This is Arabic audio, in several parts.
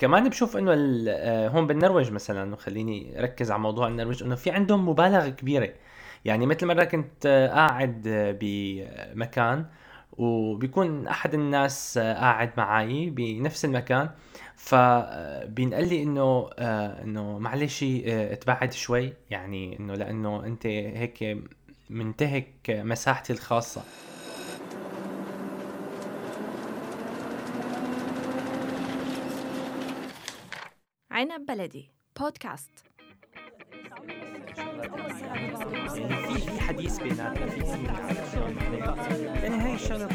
كمان بشوف إنه آه، هون بالنرويج مثلا وخليني اركز على موضوع النرويج إنه في عندهم مبالغة كبيرة. يعني مثل مرة كنت آه، قاعد آه، بمكان وبيكون أحد الناس قاعد معي بنفس المكان فبينقال لي إنه إنه معلش تبعد شوي. يعني إنه لأنه أنت هيك منتهك مساحتي الخاصة. عنب بلدي. بودكاست. في في حديث بيناتنا في يعني الشغله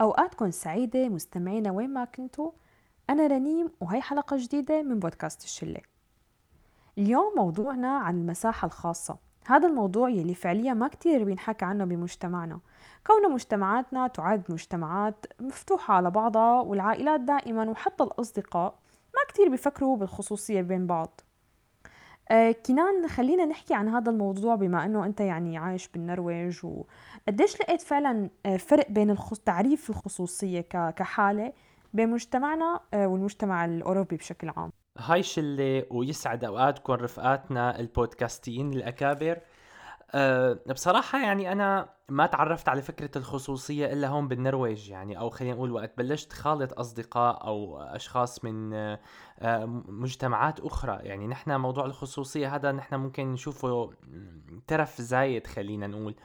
أوقاتكم سعيدة مستمعينا وين ما كنتوا. أنا رنيم وهي حلقة جديدة من بودكاست الشلة. اليوم موضوعنا عن المساحة الخاصة. هذا الموضوع يلي فعليا ما كتير بينحكى عنه بمجتمعنا. كون مجتمعاتنا تعد مجتمعات مفتوحة على بعضها والعائلات دائما وحتى الأصدقاء ما كتير بيفكروا بالخصوصية بين بعض. آه كنان خلينا نحكي عن هذا الموضوع بما إنه أنت يعني عايش بالنرويج وقديش لقيت فعلا آه، فرق بين الخص... تعريف الخصوصية ك... كحالة بين مجتمعنا آه، والمجتمع الأوروبي بشكل عام؟ هاي شلة ويسعد أوقاتكم رفقاتنا البودكاستيين الأكابر. أه بصراحة يعني أنا ما تعرفت على فكرة الخصوصية إلا هون بالنرويج يعني أو خلينا نقول وقت بلشت خالط أصدقاء أو أشخاص من أه مجتمعات أخرى. يعني نحن موضوع الخصوصية هذا نحن ممكن نشوفه ترف زايد خلينا نقول. آم،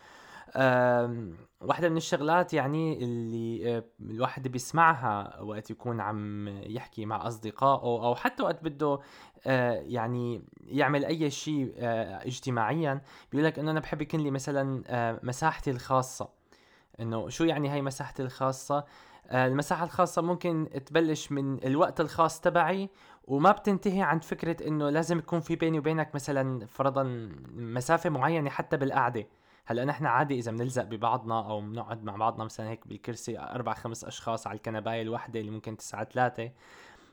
واحدة من الشغلات يعني اللي الواحد بيسمعها وقت يكون عم يحكي مع أصدقائه أو حتى وقت بده آه، يعني يعمل أي شيء آه، اجتماعيا بيقول لك إنه أنا بحب يكون لي مثلا آه، مساحتي الخاصة. إنه شو يعني هاي مساحتي الخاصة؟ المساحة الخاصة ممكن تبلش من الوقت الخاص تبعي وما بتنتهي عند فكرة إنه لازم يكون في بيني وبينك مثلا فرضا مسافة معينة حتى بالقعدة. هلأ نحن عادي إذا بنلزق ببعضنا أو بنقعد مع بعضنا مثلا هيك بالكرسي أربع خمس أشخاص على الكنباية الوحدة اللي ممكن تسعة ثلاثة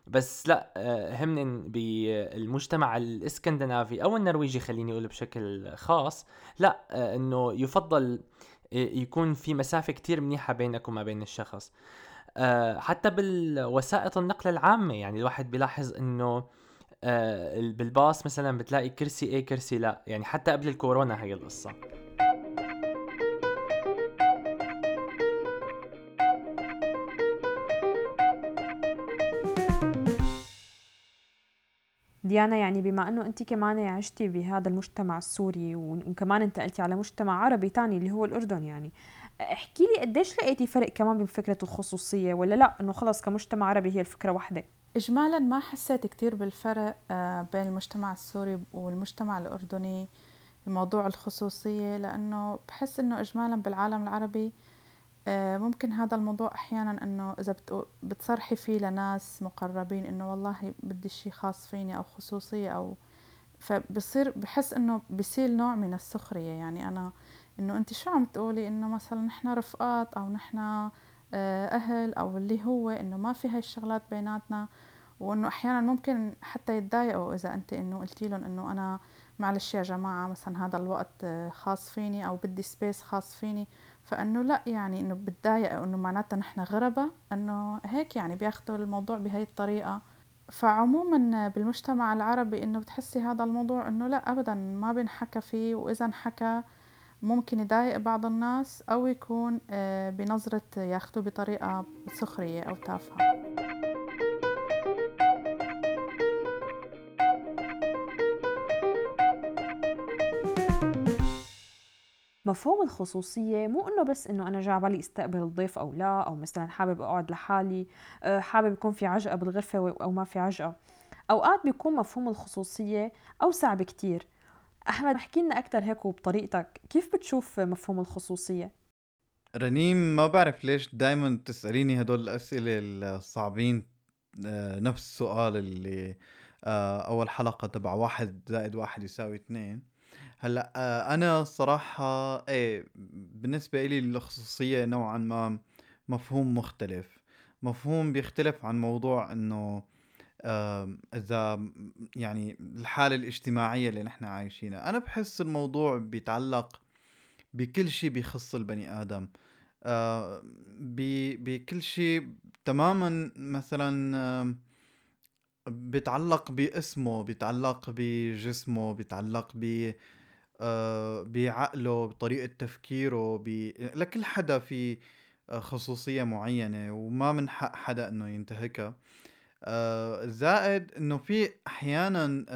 بس لأ آه، همن بالمجتمع الإسكندنافي أو النرويجي خليني أقول بشكل خاص لأ آه، إنه يفضل آه، يكون في مسافة كتير منيحة بينك وما بين الشخص. حتى بالوسائط النقل العامة يعني الواحد بيلاحظ إنه بالباص مثلا بتلاقي كرسي إيه كرسي لأ يعني حتى قبل الكورونا هي القصة. ديانا يعني بما إنه انت كمان عشتي بهذا المجتمع السوري وكمان انتقلتي على مجتمع عربي تاني اللي هو الأردن يعني احكي لي قديش لقيتي فرق كمان بفكرة الخصوصية ولا لأ؟ إنه خلص كمجتمع عربي هي الفكرة واحدة. إجمالا ما حسيت كتير بالفرق آه، بين المجتمع السوري والمجتمع الأردني بموضوع الخصوصية لأنه بحس إنه إجمالا بالعالم العربي ممكن هذا الموضوع أحيانا إنه إذا بتقو- بتصرحي فيه لناس مقربين إنه والله بدي شي خاص فيني أو خصوصية أو فبصير بحس إنه بصير نوع من السخرية. يعني أنا إنه أنت شو عم تقولي؟ إنه مثلا نحن رفقات أو نحن آه، أهل أو اللي هو إنه ما في هاي الشغلات بيناتنا. وإنه أحيانا ممكن حتى يتضايقوا إذا أنت إنه قلتي لهم إنه أنا معلش يا جماعة مثلا هذا الوقت آه، خاص فيني أو بدي سبيس خاص فيني. فإنه لا يعني إنه بتضايق إنه معناتها نحن غربة إنه هيك يعني بياخذوا الموضوع بهي الطريقة. فعموما بالمجتمع العربي إنه بتحسي هذا الموضوع إنه لا ابدا ما بنحكى فيه وإذا انحكى ممكن يضايق بعض الناس أو يكون آه، بنظرة ياخذوه بطريقة سخرية أو تافهة. مفهوم الخصوصية مو إنه بس إنه أنا جاي بالي أستقبل الضيف أو لا أو مثلا حابب أقعد لحالي آه، حابب يكون في عجقة بالغرفة و- أو ما في عجقة. أوقات بيكون مفهوم الخصوصية أوسع بكتير. أحمد احكي لنا أكثر هيك وبطريقتك. كيف بتشوف مفهوم الخصوصية؟ رنيم ما بعرف ليش دايما تسأليني هدول الأسئلة الصعبين آه، نفس السؤال اللي آه، أول حلقة تبع واحد زائد واحد يساوي اثنين. هلأ آه، أنا الصراحة إيه بالنسبة إلي الخصوصية نوعا ما مفهوم مختلف. مفهوم بيختلف عن موضوع إذا م يعني الحالة الاجتماعية اللي نحن عايشينها، أنا باحس الموضوع بيتعلّق بكل شي بيخص البني آدم، ب بكل شي تمامًا مثلًا آمم، بيتعلّق باسمه، بيتعلّق بجسمه، بيتعلّق ب آآ بعقله، بطريقة تفكيره، ب لكل حدا في آآ خصوصية معيّنة وما من حق حدا إنه ينتهكها. آآ زائد إنه في أحيانًا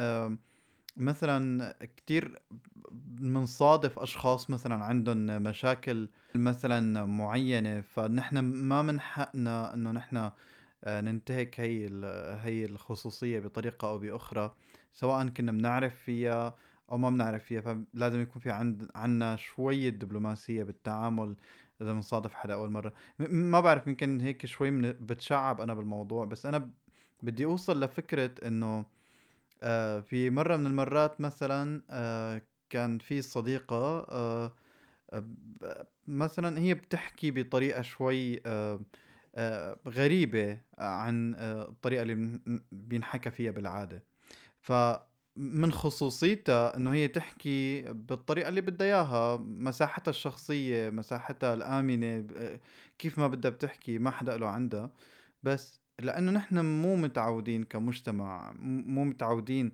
مثلًا كتير بنصادف أشخاص مثلًا عندن مشاكل مثلًا معيّنة، فنحن ما من حقنا إنه نحن ننتهك هي هي الخصوصية بطريقة أو بأخرى، سواءً كنا بنعرف فيها أو ما بنعرف فيها، فلازم يكون في عند عندنا شوية دبلوماسية بالتعامل إذا بنصادف حدا أول مرة. ما بعرف يمكن هيك شوي من باتشعّب أنا بالموضوع، بس أنا بدي أوصل لفكرة إنه آآ في مرّة من المرّات مثلًا آآ كان في صديقة مثلًا هي بتحكي بطريقة شوي آآ آآ غريبة عن آآ الطريقة اللي بينحكى فيها بالعادة، فمن خصوصيتها إنه هي تحكي بالطريقة اللي بدها إياها، مساحتها الشخصية، مساحتها الآمنة، كيف ما بدها بتحكي ما حدا إله عندها، بس لإنه نحن مو متعودين كمجتمع مو متعودين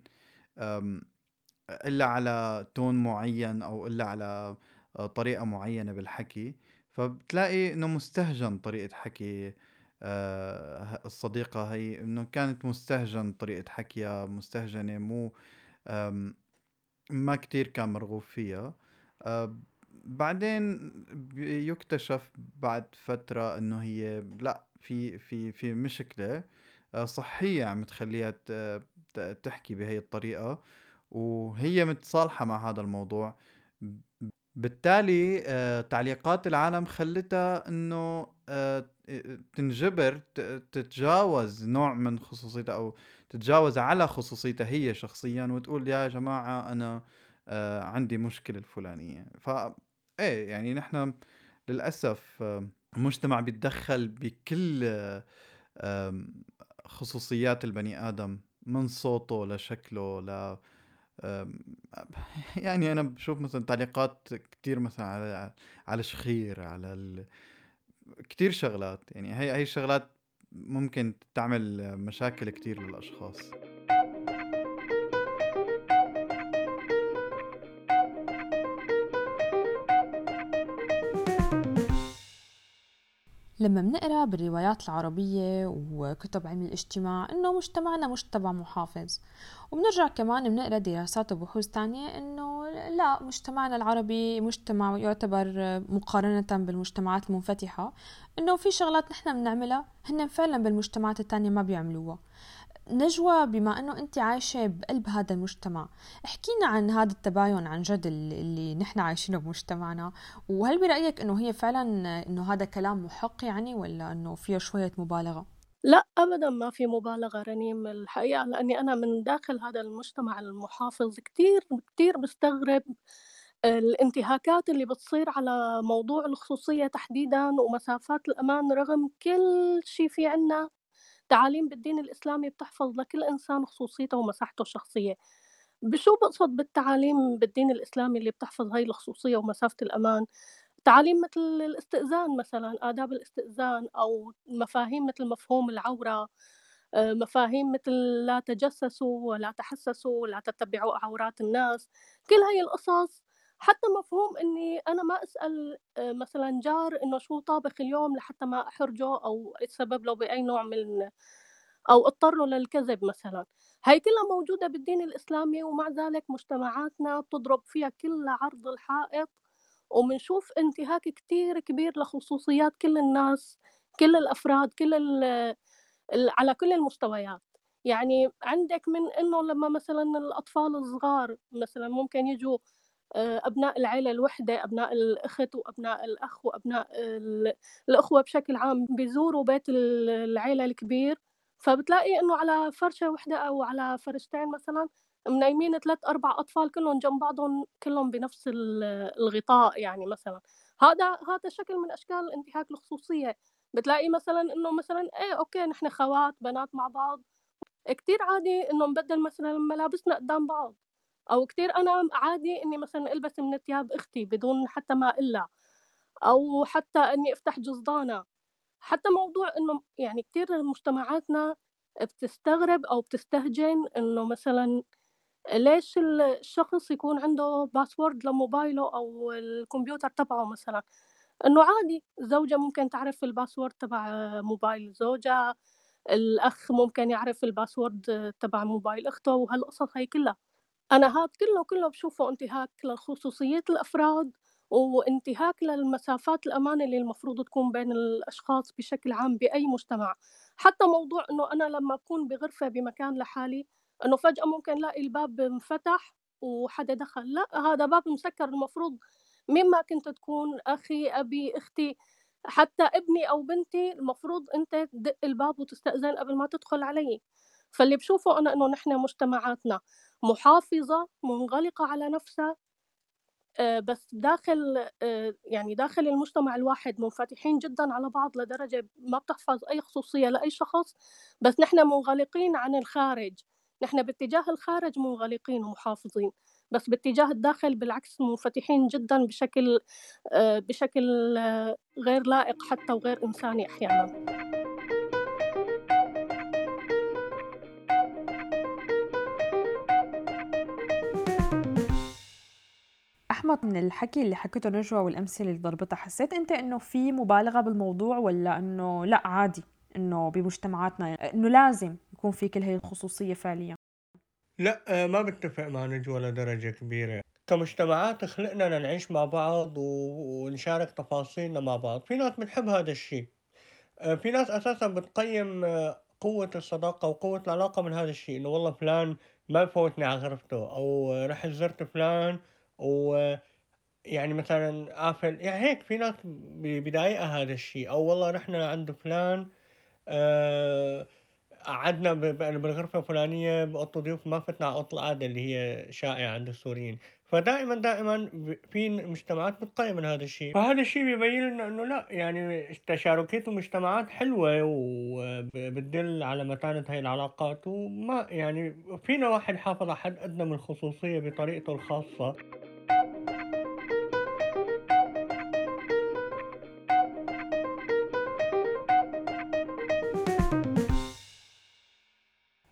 إلا على tone معيّن أو إلا على آآ طريقة معيّنة بالحكي، فبتلاقي إنه مستهجن طريقة حكي آآ ه الصديقة هي إنه كانت مستهجن طريقة حكيها، مستهجنة مو ما كتير كان مرغوب فيها. آآ بعدين بيُكتشف بعد فترة إنه هي لأ في في في مشكلة آآ صحية عم تخلّيها تحكي بهي الطريقة، وهي متصالحة مع هذا الموضوع، بالتالي آآ تعليقات العالم خلّتها إنه آآ ت تنجبر تتجاوز نوع من خصوصيتها أو تتجاوز على خصوصيتها هي شخصيًا وتقول يا جماعة أنا آآ عندي مشكلة الفلانية، ف إيه يعني نحن للأسف آه، المجتمع بيتدخّل بكل خصوصيات البني آدم، من صوته لشكله ل يعني أنا باشوف مثلًا تعليقات كتير مثلًا على على الشخير، على ال كتير شغلات، يعني هي هي الشغلات ممكن تعمل مشاكل كتير للأشخاص. لما بنقرأ بالروايات العربية وكتب علم الاجتماع إنه مجتمعنا مجتمع محافظ. وبنرجع كمان بنقرأ دراسات وبحوث تانية إنه لا مجتمعنا العربي مجتمع يعتبر مقارنة بالمجتمعات المنفتحة. إنه في شغلات نحن بنعملها هن فعلا بالمجتمعات التانية ما بيعملوها. نجوى بما إنه انت عايشة بقلب هذا المجتمع. احكينا عن هذا التباين عن جد اللي نحن عايشينه بمجتمعنا. وهل برأيك إنه هي فعلا إنه هذا كلام محق يعني ولا إنه فيه شوية مبالغة؟ لا أبدا ما في مبالغة رنيم الحقيقة لأني أنا من داخل هذا المجتمع المحافظ كتير كتير بستغرب الانتهاكات اللي بتصير على موضوع الخصوصية تحديدا ومسافات الأمان رغم كل شي في عنا. تعاليم بالدين الإسلامي بتحفظ لكل إنسان خصوصيته ومساحته الشخصية. بشو بقصد بالتعاليم بالدين الإسلامي اللي بتحفظ هاي الخصوصية ومسافة الأمان؟ تعاليم مثل الإستئذان مثلا آداب الإستئذان أو مفاهيم مثل مفهوم العورة آه، مفاهيم مثل لا تجسسوا ولا تحسسوا ولا تتبعوا عورات الناس. كل هاي القصص حتى مفهوم إني أنا ما أسأل آه، مثلا جار إنه شو طابخ اليوم لحتى ما أحرجه أو أتسبب له بأي نوع من أو اضطره للكذب مثلا. هاي كلها موجودة بالدين الإسلامي ومع ذلك مجتمعاتنا بتضرب فيها كل عرض الحائط. وبنشوف انتهاك كتير كبير لخصوصيات كل الناس كل الأفراد كل على كل المستويات. يعني عندك من إنه لما مثلا الأطفال الصغار مثلا ممكن يجوا أبناء العيلة الوحدة أبناء الأخت وأبناء الأخ وأبناء الأخوة بشكل عام بيزوروا بيت العيلة الكبير. فبتلاقي إنه على فرشة وحدة أو على فرشتين مثلا منيمين ثلاث أربع أطفال كلهم جنب بعضهم كلهم بنفس الغطاء يعني مثلا. هذا هذا شكل من أشكال انتهاك الخصوصية. بتلاقي مثلا إنه مثلا إيه أوكي نحن خوات بنات مع بعض. كتير عادي إنه نبدّل مثلًا ملابسنا قدّام بعض، أو كتير أنا عادي إنّي مثلًا ألبس من تياب أختي بدون حتى ما لها، أو حتى إنّي أفتح جزدانها، حتى موضوع إنه يعني كتير مجتمعاتنا بتستغرب أو بتستهجن إنه مثلًا ليش الشخص يكون عنده password لموبايله أو الكمبيوتر تبعه مثلًا، إنه عادي الزوجة ممكن تعرف الـ password تبع موبايل زوجها، الأخ ممكن يعرف الـ password تبع موبايل أخته وهالقصص هي كلّها، أنا هاد كلّه، كلّه باشوفه انتهاك لخصوصية الأفراد، وانتهاك للمسافات الأمان اللي المفروض تكون بين الأشخاص بشكل عام بأي مجتمع، حتى موضوع إنه أنا لمّا أكون بغرفة بمكان لحالي إنه فجأة ممكن لاقي الباب انفتح وحدا دخل، لأ هذا باب مسكر. المفروض مين ما كنت تكون أخي، أبي، أختي، حتى ابني أو بنتي المفروض أنت تدق الباب وتستأذن قبل ما تدخل علي، فاللي باشوفه أنا إنه نحن مجتمعاتنا. محافظة، منغلقة على نفسها، آآ بس داخل آآ يعني داخل المجتمع الواحد منفتحين جدًا على بعض لدرجة ما بتحفظ أي خصوصية لأي شخص، بس نحن منغلقين عن الخارج، نحن باتجاه الخارج منغلقين ومحافظين، بس باتجاه الداخل بالعكس منفتحين جدًا بشكل آآ بشكل غير لائق حتى وغير إنساني أحيانًا. أحمد من الحكي اللي حكيته نجوى والأمثلة اللي ضربتها حسيت أنت إنه في مبالغة بالموضوع ولا إنه لأ عادي إنه بمجتمعاتنا إنه لازم يكون في كل هي الخصوصية فعليا؟ لأ ما بتفق مع نجوى لدرجة كبيرة. كمجتمعات خلقنا نعيش مع بعض ونشارك تفاصيلنا مع بعض. في ناس بتحب هذا الشيء آه، في ناس أساسا بتقيم آه، قوة الصداقة وقوة العلاقة من هذا الشيء إنه والله فلان ما يفوتني على غرفته آه، رحت زرت فلان و يعني مثلا قافل يعني هيك في ناس ب- بضايقها هذا الشيء أو والله رحنا عند فلان آه، قعدنا ب- ب- بالغرفة الفلانية بأوضة ضيوف ما فتنا على أوضة القعدة اللي هي شائعة عند السوريين. فدائما دائما في مجتمعات بتقيم من هذا الشيء فهذا الشيء بيبين لنا إنه لا يعني تشاركية المجتمعات حلوة وبتدل على متانة هاي العلاقات. وما يعني فينا واحد يحافظ على حد أدنى من الخصوصية بطريقته الخاصة.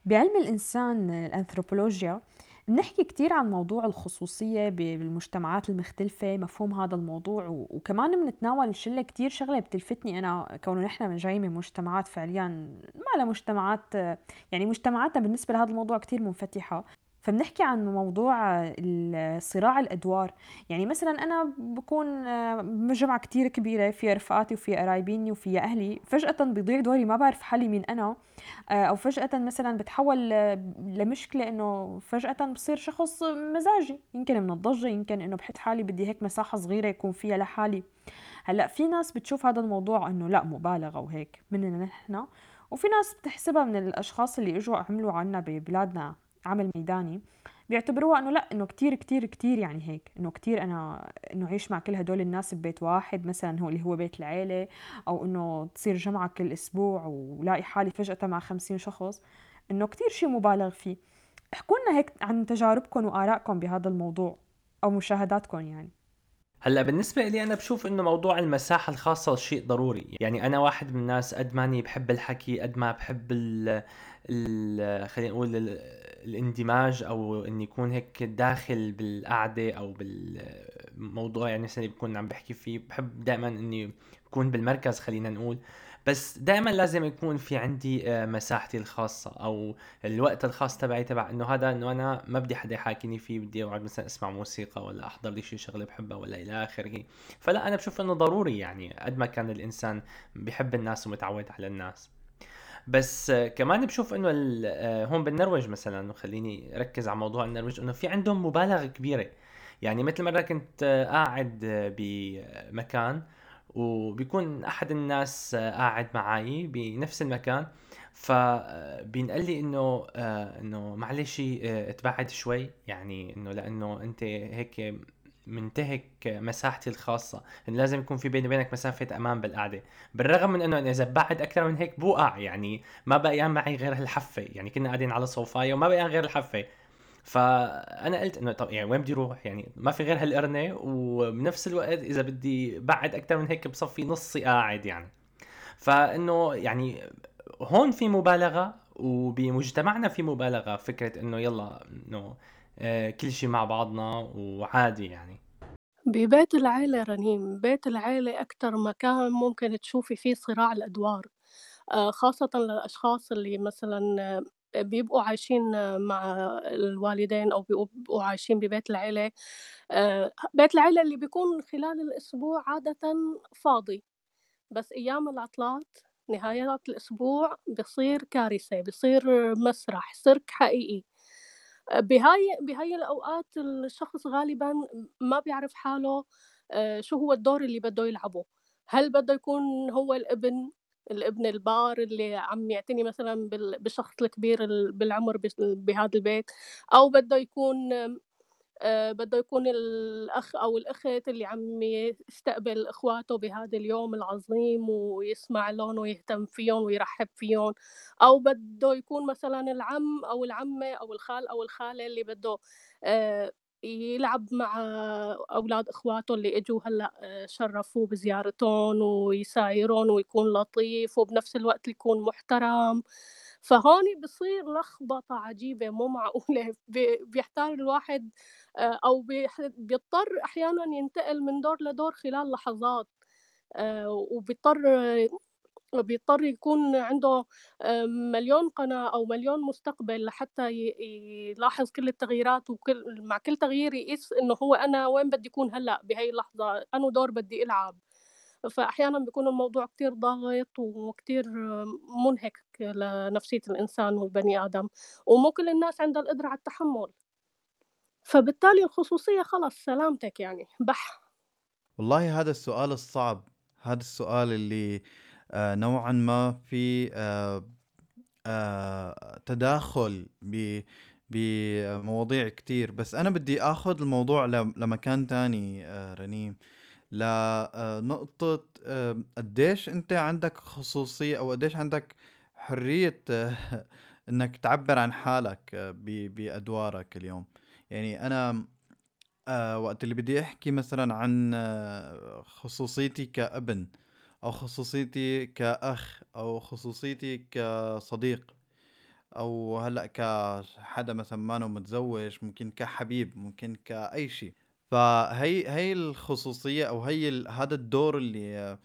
بعلم الإنسان الأنثروبولوجيا بنحكي كتير عن موضوع الخصوصية بالمجتمعات المختلفة مفهوم هذا الموضوع وكمان بنتناول شلة كتير شغلة بتلفتني أنا كونه نحن من جاي من مجتمعات فعليا ما لها مجتمعات يعني مجتمعاتنا بالنسبة لهذا الموضوع كتير منفتحة. فبنحكي عن موضوع صراع الأدوار. يعني مثلا أنا بكون آه، بجمعة كتير كبيرة فيها رفقاتي وفيها قرايبيني وفيها أهلي. فجأة بيضيع دوري ما بعرف حالي مين أنا. آه، أو فجأة مثلا بتحول آه، لمشكلة إنه فجأة بصير شخص مزاجي. يمكن من الضجة يمكن إنه بحط حالي بدي هيك مساحة صغيرة يكون فيها لحالي. هلأ في ناس بتشوف هذا الموضوع إنه لا مبالغة وهيك مننا نحن. وفي ناس بتحسبها من الأشخاص اللي إجوا عملوا عنا ببلادنا. عمل ميداني بيعتبروها إنه لا إنه كتير كتير كتير يعني هيك إنه كتير أنا إنه عيش مع كل هدول الناس ببيت واحد مثلا هو اللي هو بيت العيلة أو إنه تصير جمعة كل أسبوع ولاقي حالي فجأة مع خمسين شخص إنه كتير شيء مبالغ فيه. احكوا لنا هيك عن تجاربكم وآرائكم بهذا الموضوع أو مشاهداتكم يعني. هلا بالنسبة لي أنا بشوف إنه موضوع المساحة الخاصة شيء ضروري، يعني أنا واحد من الناس قد ماني بحب الحكي قد ما بحب ال ال خلينا نقول ال الاندماج أو إني يكون هيك داخل بالقعدة أو بالموضوع يعني مثلا بكون عم بحكي فيه، بحب دائما إني بكون بالمركز خلينا نقول، بس دائما لازم يكون في عندي آه، مساحتي الخاصة أو الوقت الخاص تبعي تبع إنه هذا إنه أنا ما بدي حدا يحاكيني فيه بدي أقعد مثلا أسمع موسيقى ولا أحضر لي شي شغلة بحبها ولا إلى آخره. فلا أنا بشوف إنه ضروري يعني قد ما كان الإنسان بيحب الناس ومتعود على الناس. بس آه، كمان بشوف إنه آه، هون بالنرويج مثلا وخليني ركز على موضوع النرويج إنه في عندهم مبالغة كبيرة. يعني مثل مرة كنت قاعد بمكان وبيكون أحد الناس آه، قاعد معي بنفس المكان. فبينقال لي إنه آه، إنه معلش آه، اتبعد شوي. يعني إنه لأنه أنت هيك منتهك مساحتي الخاصة. إن لازم يكون في بيني وبينك مسافة أمان بالقعدة. بالرغم من أنه إذا بعد أكثر من هيك بوقع. يعني ما بقيان معي غير الحفة يعني كنا قاعدين على صوفاية وما بقيان غير الحفة. فأنا قلت إنه طب يعني وين بدي أروح؟ يعني ما في غير هالقرنه وبنفس الوقت إذا بدي بعد أكثر من هيك بصفي نصي قاعد يعني. فإنه يعني هون في مبالغة وبمجتمعنا في مبالغة فكرة إنه يلا إنه آه، كل شيء مع بعضنا وعادي يعني. ببيت العيلة رنيم بيت العيلة أكتر مكان ممكن تشوفي فيه صراع الأدوار آه، خاصة للأشخاص اللي مثلا بيبقوا عايشين مع الوالدين أو بيبقوا عايشين ببيت العيلة بيت العيلة اللي بيكون خلال الأسبوع عادة فاضي بس أيام العطلات نهايات الأسبوع بصير كارثة بصير مسرح سيرك حقيقي. بهاي بهاي الأوقات الشخص غالبا ما بيعرف حاله آه، شو هو الدور اللي بده يلعبه. هل بده يكون هو الابن؟ الابن البار اللي عم يعتني مثلا بالشخص الكبير بالعمر بهذا البيت أو بده يكون آه، بده يكون الأخ أو الأخت اللي عم يستقبل إخواته بهذا اليوم العظيم ويسمع لهم ويهتم فيهم ويرحب فيهم أو بده يكون مثلا العم أو العمة أو الخال أو الخالة اللي بده آه، يلعب مع أولاد إخواته اللي إجوا هلأ آه، شرفوه بزيارتهم ويسايرون ويكون لطيف وبنفس الوقت يكون محترم. فهون بصير لخبطة عجيبة مو معقولة. بيحتار الواحد آه، أو بيضطر أحيانا ينتقل من دور لدور خلال لحظات آه، وبيضطر بيضطر يكون عنده مليون قناة أو مليون مستقبل لحتى يلاحظ كل التغييرات وكل مع كل تغيير يقيس إنه هو أنا وين بدي أكون هلأ بهي اللحظة أنو دور بدي ألعب. فأحيانا بيكون الموضوع كتير ضاغط وكتير منهك لنفسية الإنسان والبني آدم ومو كل الناس عندها القدرة على التحمل. فبالتالي الخصوصية خلص سلامتك يعني بح. والله هذا السؤال الصعب هذا السؤال اللي نوعا ما في آه آه تداخل بمواضيع كتير. بس أنا بدي أخذ الموضوع لمكان تاني آه رنيم. لنقطة آه، قديش أنت عندك خصوصية أو قديش عندك حرية آه، إنك تعبر عن حالك آه، بأدوارك اليوم؟ يعني أنا وقت اللي بدي أحكي مثلا عن خصوصيتي كأبن أو خصوصيتي كأخ أو خصوصيتي كصديق أو هلأ كحدا مثلا مانو متزوج ممكن كحبيب ممكن كأي شيء. فهي هي الخصوصية أو هي هذا الدور اللي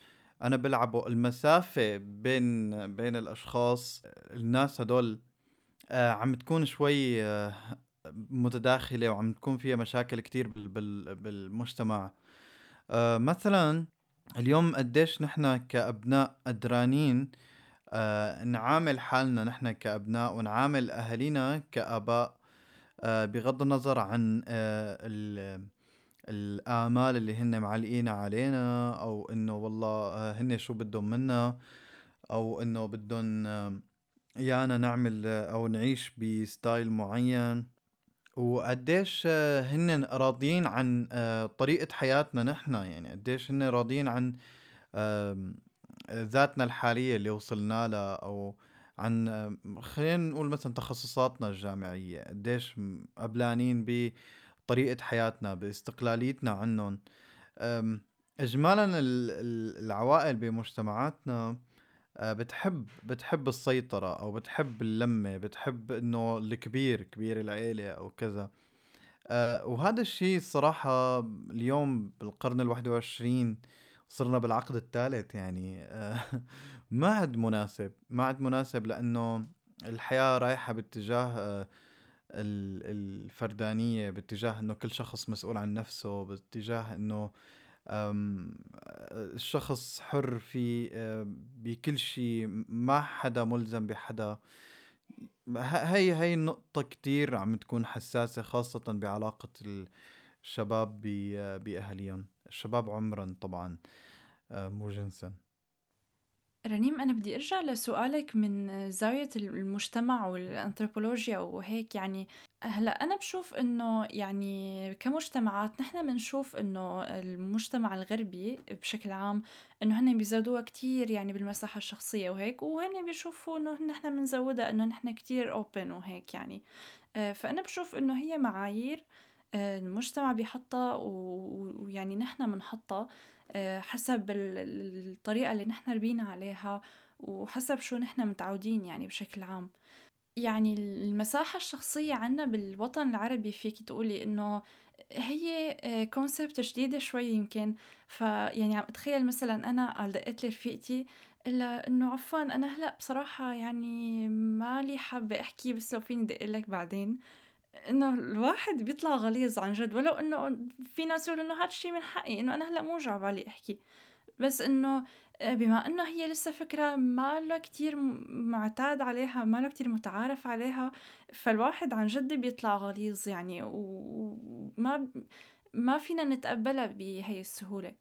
أنا بلعبه المسافة بين بين الأشخاص الناس هدول آه، عم تكون شوي آه، متداخلة وعم تكون فيها مشاكل كتير بال بال بالمجتمع. آه، مثلا اليوم قديش نحن كأبناء قدرانين نعامل حالنا نحن كأبناء ونعامل أهالينا كآباء بغض النظر عن ال الآمال اللي هن معلقينها علينا أو إنه والله آه، هن شو بدهم منا أو إنه بدهم يانا نعمل أو نعيش بستايل معين. وقديش آه، هن راضيين عن آه، طريقة حياتنا نحن؟ يعني قديش هن راضيين عن ذاتنا الحالية اللي وصلنا لها أو عن خلينا نقول مثلا تخصصاتنا الجامعية؟ قديش قبلانين ب طريقة حياتنا باستقلاليتنا عنهم إجمالا العوائل بمجتمعاتنا بتحب بتحب السيطرة أو بتحب اللمة بتحب إنه الكبير كبير العيلة أو كذا. آه، وهذا الشيء الصراحة اليوم بالقرن الواحد وعشرين صرنا بالعقد الثالث يعني. آه، ما عاد مناسب ما عاد مناسب لأنه الحياة رايحة باتجاه الفردانية باتجاه إنه كل شخص مسؤول عن نفسه باتجاه إنه الشخص حر في بكل شيء ما حدا ملزم بحدا. هي هي النقطة كتير عم تكون حساسة خاصة بعلاقة الشباب بأهليهم الشباب عمرا طبعا مو جنسا. رنيم أنا بدي أرجع لسؤالك من زاوية المجتمع والأنثروبولوجيا وهيك. يعني هلأ أنا بشوف إنه يعني كمجتمعات نحن بنشوف إنه المجتمع الغربي بشكل عام إنه هن بيزودوها كتير يعني بالمساحة الشخصية وهيك وهن بيشوفوا إنه نحن بنزودها إنه نحن كتير open وهيك يعني. آه، فأنا بشوف إنه هي معايير آه، المجتمع بيحطها ويعني نحن بنحطها آه، حسب الطريقة اللي نحن ربينا عليها وحسب شو نحن متعودين يعني بشكل عام. يعني المساحة الشخصية عنا بالوطن العربي فيك تقولي إنه هي كونسبت جديدة شوي يمكن. فيعني عم أتخيل مثلا أنا دقيت لرفيقتي إلا إنه عفوا أنا هلأ بصراحة يعني مالي حابة أحكي بس لو فيني دق لك بعدين. إنه الواحد بيطلع غليظ عن جد ولو إنه في ناس يقولوا إنه هذا الشيء من حقي إنه أنا هلأ مو جا بالي أحكي. بس إنه آه، بما إنه هي لسه فكرة ما له كتير معتاد عليها ما له كتير متعارف عليها فالواحد عن جد بيطلع غليظ يعني وما ما فينا نتقبلها بهي السهولة.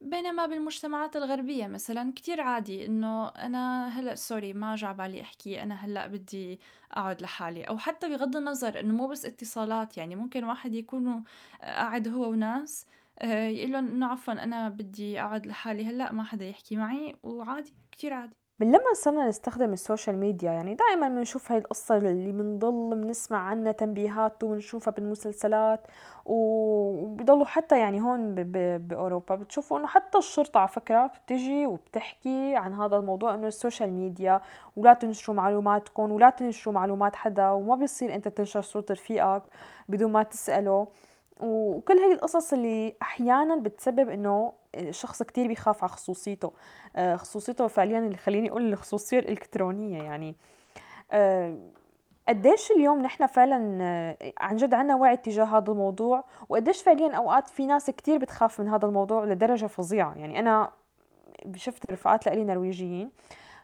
بينما بالمجتمعات الغربية مثلا كتير عادي إنه أنا هلأ سوري ما جا بالي أحكي أنا هلأ بدي أقعد لحالي. أو حتى بغض النظر إنه مو بس اتصالات يعني ممكن واحد يكون قاعد هو وناس آه، يقول لهم إنه عفوا أنا بدي أقعد لحالي هلأ ما حدا يحكي معي وعادي كتير عادي. من لما صرنا نستخدم الـ social media يعني دائما بنشوف هاي القصة اللي بنضل بنسمع عنها تنبيهات وبنشوفها بالمسلسلات وبضلوا حتى يعني هون بأوروبا بتشوفوا إنه حتى الشرطة على فكرة بتجي وبتحكي عن هذا الموضوع إنه الـ social media ولا تنشروا معلوماتكم ولا تنشروا معلومات حدا وما بيصير أنت تنشر صورة رفيقك بدون ما تسأله. وكل هاي القصص اللي أحيانا بتسبب إنه الشخص كتير بيخاف على خصوصيته. آه، خصوصيته فعليا اللي خليني أقول الخصوصية الإلكترونية يعني. آه، قديش اليوم نحن فعلا آه، عن جد عنا وعي تجاه هذا الموضوع؟ وقديش فعليا أوقات في ناس كتير بتخاف من هذا الموضوع لدرجة فظيعة. يعني أنا شفت رفقات لي نرويجيين.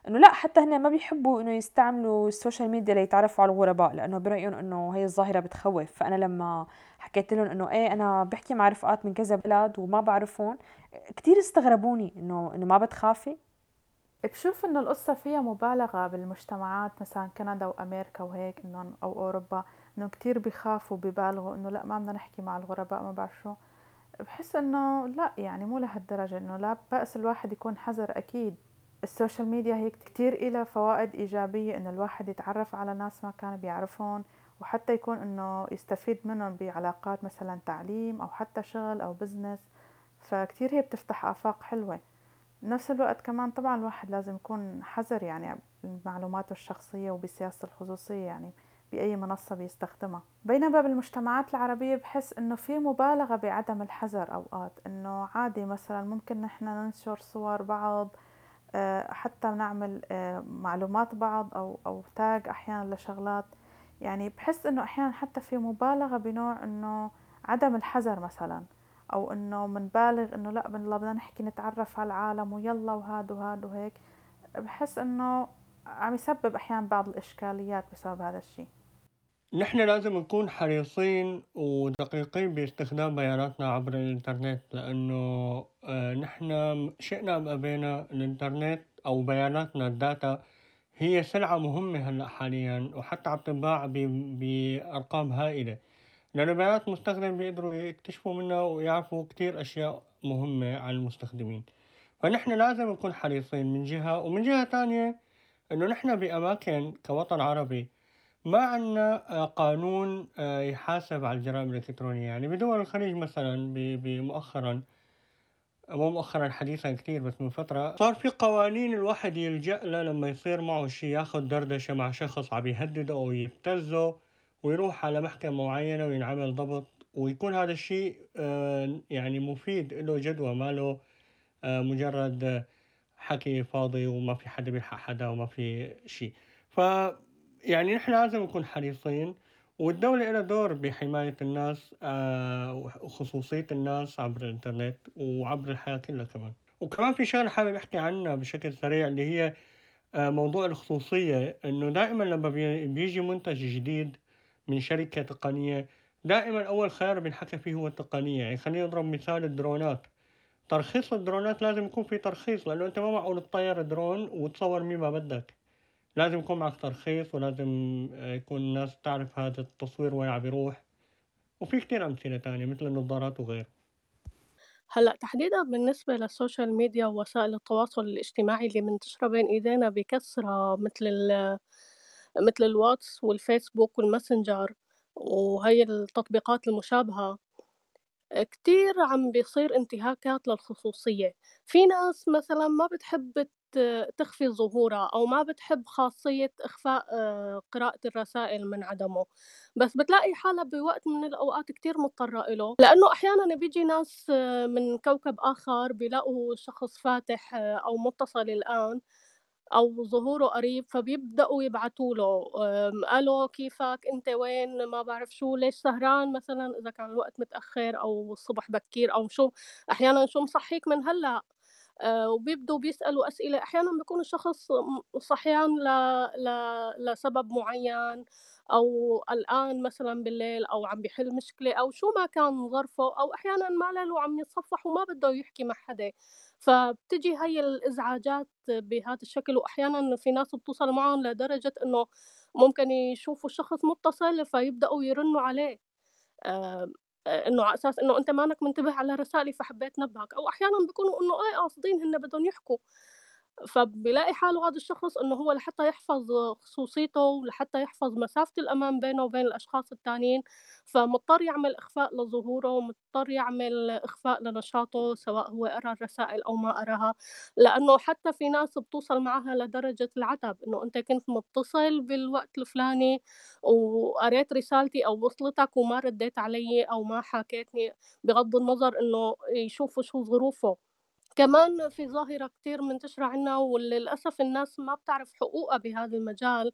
إنه لا حتى هن ما بيحبوا إنه يستعملوا الـ social media ليتعرفوا على الغرباء لأنه برأيهم إنه هي الظاهرة بتخوف. فأنا لما حكيت لهم إنه إيه أنا بحكي مع رفقات من كذا بلد وما بعرفهم كثير استغربوني إنه إنه ما بتخافي؟ بشوف إنه القصة فيها مبالغة بالمجتمعات مثلا كندا وأمريكا وهيك انه أو أوروبا انه كتير بيخافوا ببالغوا إنه لا ما بدنا نحكي مع الغرباء ما بعرف شو. بحس إنه لا يعني مو لهالدرجة إنه لا بأس الواحد يكون حذر أكيد. الـ social media هي كتير إلها فوائد إيجابية إنه الواحد يتعرف على ناس ما كان بيعرفهم وحتى يكون إنه يستفيد منهم بعلاقات مثلا تعليم أو حتى شغل أو business فكتير هي بتفتح آفاق حلوة. بنفس الوقت كمان طبعا الواحد لازم يكون حذر يعني بمعلوماته الشخصية وبسياسة الخصوصية يعني بأي منصة بيستخدمها. بينما بالمجتمعات العربية بحس إنه في مبالغة بعدم الحذر أوقات إنه عادي مثلا ممكن نحن ننشر صور بعض حتى نعمل آه، معلومات بعض أو أو تاج أحيانا لشغلات. يعني بحس إنه أحيانا حتى في مبالغة بنوع إنه عدم الحذر مثلا أو إنه منبالغ إنه لأ بدنا نحكي نتعرف على العالم ويلا وهاد وهاد وهيك. بحس إنه عم يسبب أحيانا بعض الإشكاليات بسبب هذا الشيء نحن لازم نكون حريصين ودقيقين باستخدام بياناتنا عبر الإنترنت لأنه آه، نحن شئنا أم أبينا الإنترنت أو بياناتنا الداتا هي سلعة مهمة هلأ حاليا وحتى عم تنباع بأرقام هائلة. لأنه بيانات المستخدم بيقدروا يكتشفوا منها ويعرفوا كتير أشياء مهمة عن المستخدمين. فنحن لازم نكون حريصين من جهة ومن جهة تانية إنه نحن بأماكن كوطن عربي ما عندنا آه، قانون آه، يحاسب على الجرائم الإلكترونية. يعني بدول الخليج مثلا مؤخرا مو مؤخرا حديثا كثير بس من فترة صار في قوانين الواحد يلجأ لها لما يصير معه شيء ياخذ دردشة مع شخص عم يهدده أو يبتزه ويروح على محكمة معينة وينعمل ضبط. ويكون هذا الشيء آه، يعني مفيد له جدوى ما له مجرد حكي فاضي وما في حدا بيلحق حدا وما في شيء. ف يعني نحن لازم نكون حريصين والدولة لها دور بحماية الناس آه، وخصوصية الناس عبر الإنترنت وعبر الحياة كلها كمان. وكمان في شغلة حابب أحكي عنها بشكل سريع اللي هي آه، موضوع الخصوصية. إنه دائما لما بيجي منتج جديد من شركة تقنية دائما أول خيار بنحكى فيه هو التقنية. يعني خلينا نضرب مثال الدرونات. ترخيص الدرونات لازم يكون في ترخيص لأنه أنت ما معقول تطير درون وتصور مين ما بدك. لازم يكون معك ترخيص ولازم آه، يكون الناس تعرف هذا التصوير وين عم بيروح وفي كتير أمثلة تانية مثل النظارات وغيره. هلأ تحديدًا بالنسبة لل social media ووسائل التواصل الاجتماعي اللي منتشرة بين إيدينا بكثرة مثل ال مثل الواتس والفيسبوك والماسنجر وهي التطبيقات المشابهة. كتير عم بيصير انتهاكات للخصوصية. في ناس مثلا ما بتحب تخفي ظهورها أو ما بتحب خاصية إخفاء آه، قراءة الرسائل من عدمه. بس بتلاقي حالها بوقت من الأوقات كتير مضطرة إله. لأنه أحيانا بيجي ناس آه، من كوكب آخر بيلاقوا شخص فاتح آه، أو متصل الآن. أو ظهوره قريب فبيبدأوا يبعتوا له ألو كيفك؟ أنت وين؟ ما بعرف شو ليش سهران مثلا؟ إذا كان الوقت متأخر أو الصبح بكير أو شو أحيانا شو مصحيك من هلأ. آه، وبيبدوا بيسألوا أسئلة أحيانا بيكون الشخص صحيان ل... ل... لسبب معين أو قلقان مثلا بالليل أو عم بيحل مشكلة أو شو ما كان ظرفه أو أحيانا ما له وعم يتصفح وما بده يحكي مع حدا. فبتجي هاي الإزعاجات بهذا الشكل وأحيانا في ناس بتوصل معهم لدرجة إنه ممكن يشوفوا شخص متصل فيبدأوا يرنوا عليه آه إنه على أساس إنه أنت مانك منتبه على رسائلي فحبيت نبهك أو أحيانا بيكونوا إنه إيه قاصدين هن بدهم يحكوا. فبيلاقي حاله هذا الشخص إنه هو لحتى يحفظ خصوصيته ولحتى يحفظ مسافة الأمان بينه وبين الأشخاص التانيين فمضطر يعمل إخفاء لظهوره مضطر يعمل إخفاء لنشاطه سواء هو قرا الرسائل أو ما قراها لأنه حتى في ناس بتوصل معها لدرجة العتب إنه أنت كنت متصل بالوقت الفلاني وقريت رسالتي أو وصلتك وما رديت علي أو ما حاكيتني بغض النظر إنه يشوفوا شو ظروفه. كمان في ظاهرة كتير منتشرة عنا وللأسف الناس ما بتعرف حقوقها بهذا المجال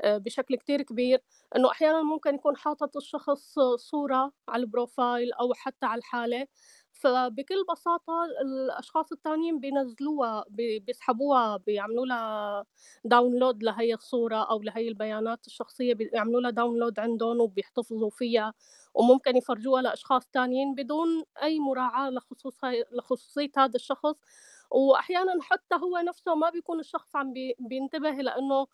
آه، بشكل كتير كبير. إنه أحيانا ممكن يكون حاطط الشخص صورة على البروفايل أو حتى على الحالة. فبكل بساطة الأشخاص التانيين بينزلوها بيسحبوها بيعملوا لها download لهي الصورة أو لهي البيانات الشخصية بيعملوا لها download عندهم وبيحتفظوا فيها وممكن يفرجوها لأشخاص تانيين بدون أي مراعاة لخصوصية هذا الشخص. وأحيانا حتى هو نفسه ما بيكون الشخص عم بينتبه لأنه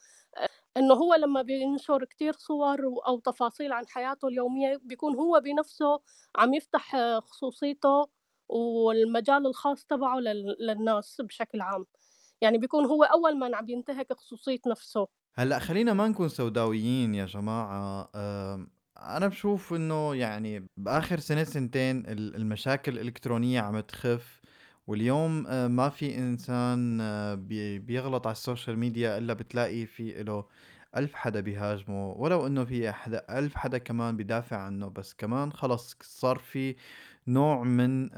إنه هو لما بينشر كتير صور أو تفاصيل عن حياته اليومية بيكون هو بنفسه عم يفتح خصوصيته والمجال الخاص تبعه للناس بشكل عام. يعني بيكون هو أول من عم ينتهك خصوصية نفسه. هلأ خلينا ما نكون سوداويين يا جماعة أنا بشوف إنه يعني بآخر سنة سنتين المشاكل الإلكترونية عم تخف. واليوم آه، ما في إنسان آه، بيغلط على السوشيال ميديا إلا بتلاقي في إله ألف حدا بيهاجمه ولو إنه في حدا ألف حدا كمان بيدافع عنه بس كمان خلص صار في نوع من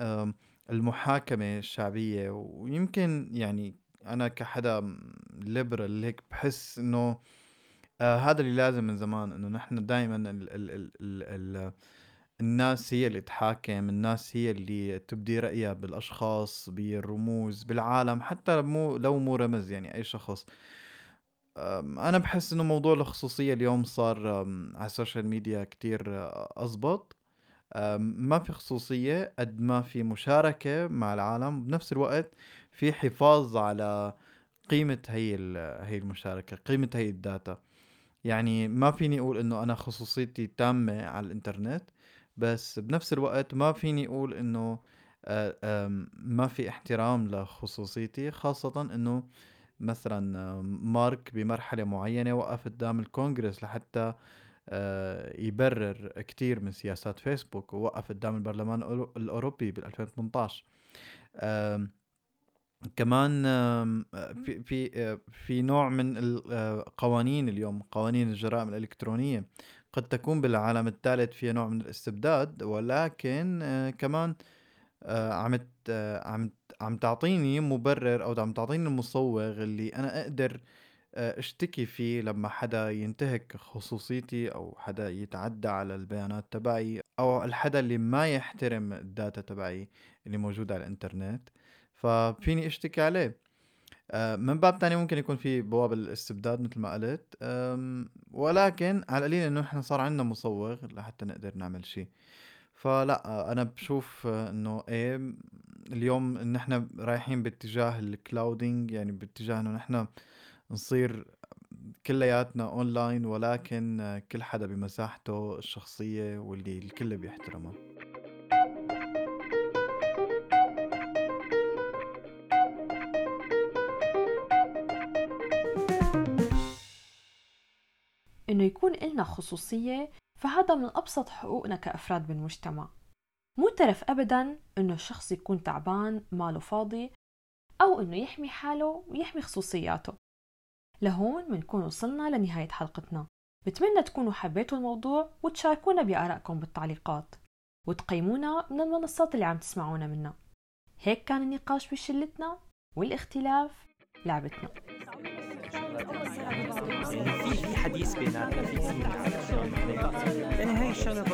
المحاكمة الشعبية. ويمكن يعني أنا كحدا ليبرال هيك بحس إنه آه هذا اللي لازم من زمان إنه نحن دائما ال ال ال ال ال الناس هي اللي تحاكم الناس هي اللي تبدي رأيها بالأشخاص بالرموز بالعالم حتى مو لو مو رمز يعني أي شخص. أنا بحس إنه موضوع الخصوصية اليوم صار على الـ social media كتير أزبط. ما في خصوصية قد ما في مشاركة مع العالم. بنفس الوقت في حفاظ على قيمة هي هي المشاركة قيمة هي الـ data. يعني ما فيني أقول إنه أنا خصوصيتي تامة على الإنترنت. بس بنفس الوقت ما فيني أقول إنه آه، ما في احترام لخصوصيتي خاصة إنه مثلا مارك بمرحلة معينة وقف قدام الكونغرس لحتى آه، يبرر كتير من سياسات فيسبوك ووقف قدام البرلمان الأوروبي بال 2018 كمان في في آه، في نوع من القوانين اليوم قوانين الجرائم الإلكترونية. قد تكون بالعالم الثالث فيها نوع من الاستبداد ولكن آه، كمان آه، عم آه، عم عم تعطيني مبرر أو عم تعطيني المصوغ اللي أنا أقدر أشتكي فيه لما حدا ينتهك خصوصيتي أو حدا يتعدى على البيانات تبعي أو الحدا اللي ما يحترم الداتا تبعي اللي موجودة على الإنترنت. ففيني أشتكي عليه. آه، من باب تاني ممكن يكون في بوابة الاستبداد مثل ما قلت. ولكن على القليل إنه إحنا صار عندنا مصوغ لحتى نقدر نعمل شيء فلا آه، أنا بشوف آه، إنه إيه اليوم إن إحنا رايحين باتجاه ال clouding يعني باتجاه إنه نحن نصير كلياتنا اونلاين ولكن كل حدا بمساحته الشخصية واللي الكل بيحترمها يكون إلنا خصوصية فهذا من أبسط حقوقنا كأفراد بالمجتمع. مو ترف أبدا إنه الشخص يكون تعبان ماله فاضي أو إنه يحمي حاله ويحمي خصوصياته. لهون منكون وصلنا لنهاية حلقتنا. بتمنى تكونوا حبيتوا الموضوع وتشاركونا بآرائكم بالتعليقات. وتقيمونا من المنصات اللي عم تسمعونا منها. هيك كان النقاش بشلتنا والإختلاف. لعبتنا. في في حديث بيناتنا في يعني هاي الشغلة